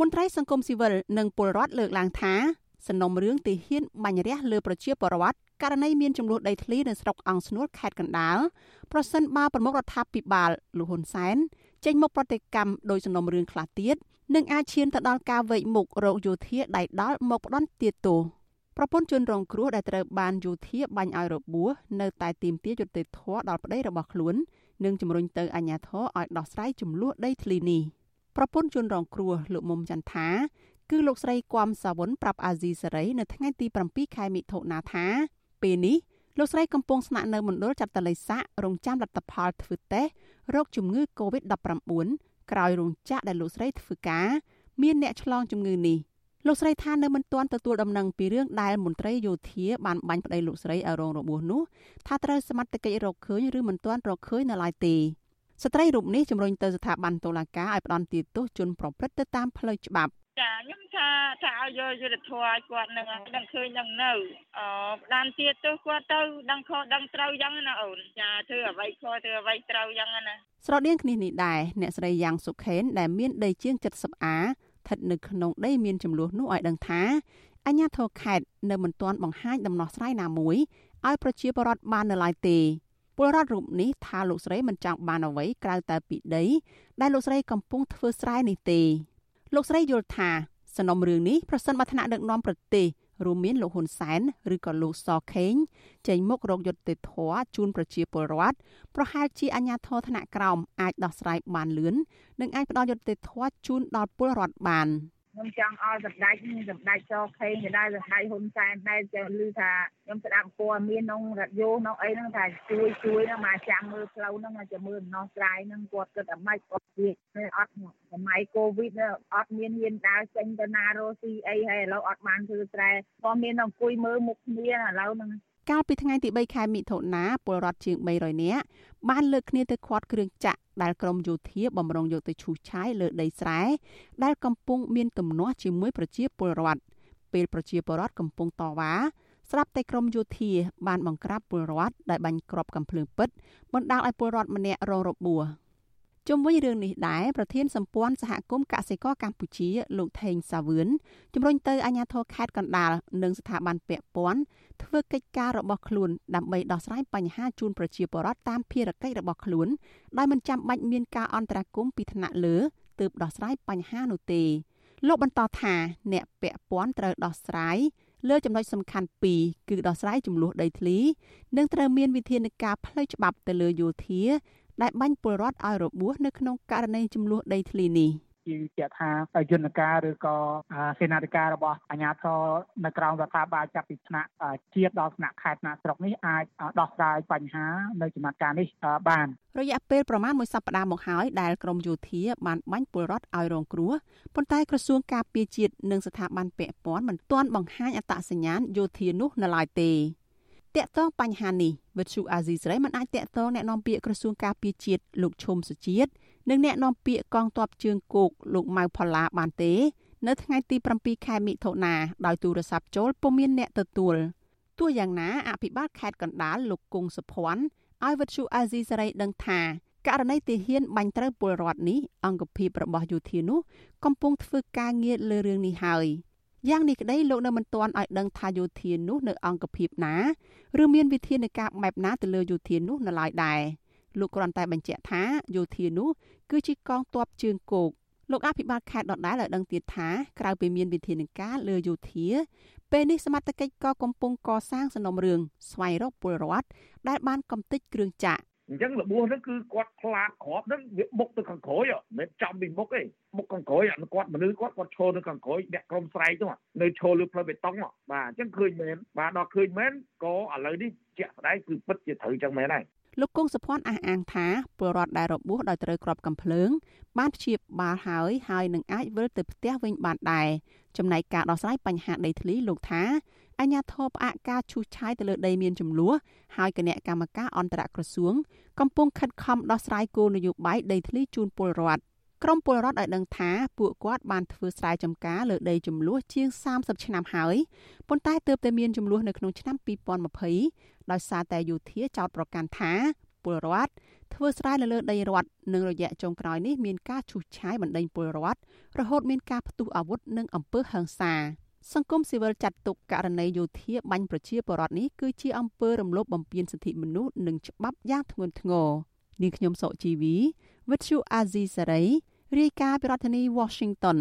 មន្ត្រីសង្គមស៊ីវិលនិងពលរដ្ឋលើកឡើងថាសំណុំរឿងទីហ៊ានបាញ់រះលើប្រជាពលរដ្ឋករណីមានចំនួនដីធ្លីនៅស្រុកអង្គស្នួលខេត្តកណ្ដាលប្រសិនបើប្រមុខរដ្ឋាភិបាលលោកហ៊ុនសែនចេញមុខប្រតិកម្មដោយសំណុំរឿងខ្លះទៀតនឹងអាចឈានទៅដល់ការវែកមុខរោគយោធាដៃដល់មកផ្ដន់ទាទោសប្រពន្ធជនរងគ្រោះដែលត្រូវបានយោធាបាញ់ឲ្យរបួសនៅតែទីមទាយុត្តិធម៌ដល់ប្តីរបស់ខ្លួននិងជំរុញទៅអាជ្ញាធរឲ្យដោះស្រាយចំនួនដីធ្លីនេះ ប្រពន្ធជនរងគ្រោះលោកមុំចន្ទថា គឺលោកស្រីគំសាវុនប្រាប់អាស៊ីសេរីនៅថ្ងៃទី7ខែមិថុនាថាពេលនេះលោកស្រីកំពុងស្នាក់នៅមណ្ឌលចាត់តលិស័ករងចាំលទ្ធផលធ្វើតេស្តរោគជំងឺ Covid-19 ក្រោយរោងចក្រដែលលោកស្រីធ្វើការមានអ្នកឆ្លងជំងឺនេះលោកស្រីថានៅមិនទាន់ទទួលដំណឹងពីរឿងដែលមន្ត្រីយោធាបានបាញ់ប្តីលោកស្រីឲ្យរងរបួសនោះថាត្រូវសមត្ថកិច្ចរកឃើញឬមិនទាន់រកឃើញនៅឡើយទេ ស្ត្រីរូបនេះជំរុញទៅស្ថាប័នតុលាការឲ្យផ្ដន្ទាទោសជនប្រព្រឹត្តទៅតាមផ្លូវច្បាប់ចាខ្ញុំថាថាឲ្យយកយុទ្ធធម៌ឲ្យគាត់នឹងដឹងឃើញនឹងនៅអផ្ដានទៀតទៅគាត់ទៅដឹងខុសដឹងត្រូវយ៉ាងណាអូនចាធ្វើអ្វីខុសធ្វើអ្វីត្រូវយ៉ាងណាស្រដៀងគ្នានេះដែរអ្នកស្រីយ៉ាងសុខេនដែលមានដីជាង 70អាស្ថិតនៅក្នុងដីមានចំនួននោះឲ្យដឹងថាអញ្ញាធរខេត្តនៅមិនទាន់បង្ហាញដំណោះស្រាយណាមួយឲ្យប្រជាពលរដ្ឋបាននៅឡើយទេ ពលរដ្ឋរូបនេះថាលោកស្រីមិនចង់បានអ្វីក្រៅតែពីដី ដែលលោកស្រីកំពុងធ្វើស្រែនេះទេលោកស្រីយល់ថាសំណុំរឿងនេះប្រសិនបើថ្នាក់ដឹកនាំប្រទេសរួមមានលោកហ៊ុនសែនឬក៏លោកសខេងចេញមុខរកយុត្តិធម៌ជូនប្រជាពលរដ្ឋប្រហែលជាអាជ្ញាធរថ្នាក់ក្រោមអាចដោះស្រាយបានលឿននិងអាចផ្ដល់យុត្តិធម៌ជូនដល់ពលរដ្ឋបាន។ ខ្ញុំចង់ឲ្យសម្ដេចសម្ដេចចខេងទៅដែរសម្ដេចហ៊ុនសែនដែរចេះឮថាខ្ញុំស្ដាប់ព័ត៌មានក្នុងរ៉ាឌីយ៉ូក្នុងអីហ្នឹងថាជួយជួយហ្នឹងមកចាំមើលផ្លូវហ្នឹងមកចាំមើលដំណោះស្រាយហ្នឹងគាត់គិតអាម៉េចគាត់និយាយអត់សម័យកូវីដអត់មានហ៊ានដើរចេញទៅណារស់ស៊ីអីហើយឥឡូវអត់បានធ្វើស្រែក៏មានអង្គុយមើលមុខគ្នាឥឡូវហ្នឹង កាលពីថ្ងៃទី3ខែមិថុនាពលរដ្ឋជាង300នាក់បានលើកគ្នាទៅខាត់គ្រឿងចាក់ដែលក្រមយោធាបំរុងយកទៅឈូសឆាយលើដីស្រែដែលកំពុងមានទំនាស់ជាមួយប្រជាពលរដ្ឋពេលប្រជាពលរដ្ឋកំពុងតវ៉ាស្រាប់តែក្រមយោធាបានបង្ក្រាបពលរដ្ឋដែលបាញ់គ្រាប់កំភ្លើងពិតបណ្ដាលឲ្យពលរដ្ឋម្នាក់រងរបួស ជុំវិញរឿងនេះដែរប្រធានសម្ព័ន្ធសហគមន៍កសិករកម្ពុជា លោកថេងសាវឿនជំរុញទៅអាជ្ញាធរខេត្តកណ្ដាលនិងស្ថាប័នពាក់ព័ន្ធធ្វើកិច្ចការរបស់ខ្លួនដើម្បីដោះស្រាយបញ្ហាជូនប្រជាពលរដ្ឋតាមភារកិច្ចរបស់ខ្លួនដោយមិនចាំបាច់មានការអន្តរាគមន៍ពីថ្នាក់លើទើបដោះស្រាយបញ្ហានោះទេលោកបន្តថាអ្នកពាក់ព័ន្ធត្រូវដោះស្រាយលើចំណុចសំខាន់ពីរគឺដោះស្រាយចំនួនដីធ្លី និងត្រូវមានវិធានការផ្លូវច្បាប់ទៅលើយោធា ដែលបាញ់ពលរដ្ឋឲ្យរបួសនៅក្នុងករណីចំនួនដីធ្លីនេះ។ជាជាថាយន្តការឬក៏សេនាធិការរបស់អាជ្ញាធរនៅក្រោមរដ្ឋាភិបាលចាប់ពីថ្នាក់ជាតិដល់ថ្នាក់ខេត្តថ្នាក់ស្រុកនេះអាចដោះស្រាយបញ្ហានៅចំណាត់ការនេះបាន រយៈពេលប្រមាណមួយសប្តាហ៍មកហើយដែលក្រមយោធាបានបាញ់ពលរដ្ឋឲ្យរងគ្រោះប៉ុន្តែក្រសួងការពារជាតិនិងស្ថាប័នពាក់ព័ន្ធមិនទាន់បង្ហាញអត្តសញ្ញាណយោធានោះនៅឡើយទេ តាក់ទងបញ្ហានេះវិទ្យុអាស៊ីសេរីមិនអាចតាក់ទងអ្នកនាំពាក្យក្រសួងការពារជាតិលោកឈុំសុជាតិនិងអ្នកនាំពាក្យកងទ័ពជើងគោកលោកម៉ៅផល្លាបានទេ នៅថ្ងៃទី7ខែមិថុនាដោយទូរស័ព្ទចូលពុំមានអ្នកទទួលទោះយ៉ាងណាអភិបាលខេត្តកណ្ដាលលោកគង់សុភ័ណ្ឌឲ្យវិទ្យុអាស៊ីសេរីដឹងថាករណីទាហានបាញ់ត្រូវពលរដ្ឋនេះអង្គភាពរបស់យោធានោះកំពុងធ្វើការងារលើរឿងនេះហើយ។ យ៉ាងនេះក្តីលោកនៅមិនទាន់ឲ្យដឹងថាយោធានោះនៅអង្គភាពណាឬមានវិធានការបែបណាទៅលើយោធានោះនៅឡើយដែរលោកគ្រាន់តែបញ្ជាក់ថាយោធានោះគឺជាកងទ័ពជើងគោកលោកអភិបាលខេត្តដដែលឲ្យដឹងទៀតថាក្រៅពីមានវិធានការលើយោធាពេលនេះសមត្ថកិច្ចក៏កំពុងកសាងសំណុំរឿងស្វែងរកពលរដ្ឋដែលបានកំទេចគ្រឿងចាក់ អញ្ចឹងរបួសហ្នឹងគឺគាត់ខ្លាតក្របហ្នឹងវាបុកទៅខាងក្រោយមិនមែនចំពីមុខទេមុខខាងក្រោយអាគាត់មនុស្សគាត់គាត់ឈរនៅខាងក្រោយអ្នកក្រុមស្រែកទៅនៅឈរលើផ្លូវបេតុងបាទអញ្ចឹងឃើញមែនបាទដល់ឃើញមែនក៏ឥឡូវនេះជាក់ស្ដែងគឺពិតជាត្រូវអញ្ចឹងមែនហើយលោកគង់សុភ័ណ្ឌអះអាងថាពលរដ្ឋដែលរបួសដោយត្រូវគ្រាប់កំភ្លើង បានព្យាបាលហើយហើយនឹងអាចវិលទៅផ្ទះវិញបានដែរចំណែកការដោះស្រាយបញ្ហាដីធ្លីលោកថា អញ្ញាធិបផ្អាកការឈូសឆាយទៅលើដីមានចំនួនហើយគណៈកម្មការអន្តរក្រសួងកំពុងខិតខំដោះស្រាយគោលនយោបាយដីធ្លីជូនពលរដ្ឋក្រមពលរដ្ឋឲ្យដឹងថាពួកគាត់បានធ្វើស្រែចម្ការលើដីចំនួនជាង30ឆ្នាំហើយប៉ុន្តែទើបតែមានចំនួននៅក្នុងឆ្នាំ2020ដោយសារតែយោធាចោតប្រកាន់ថាពលរដ្ឋធ្វើស្រែនៅលើដីរដ្ឋនិងរយៈចុងក្រោយនេះមានការឈូសឆាយបណ្ដេញពលរដ្ឋរហូតមានការផ្ទុះអាវុធនិងអំពើហិង្សា សង្គមស៊ីវិលចាត់ទុកករណីយោធាបាញ់ប្រជាពលរដ្ឋនេះគឺជាអំពើរំលោភបំពានសិទ្ធិមនុស្សនិងច្បាប់យ៉ាងធ្ងន់ធ្ងរនាងខ្ញុំសុជីវី With you Azizi Saray រាយការណ៍ពីរដ្ឋធានី Washington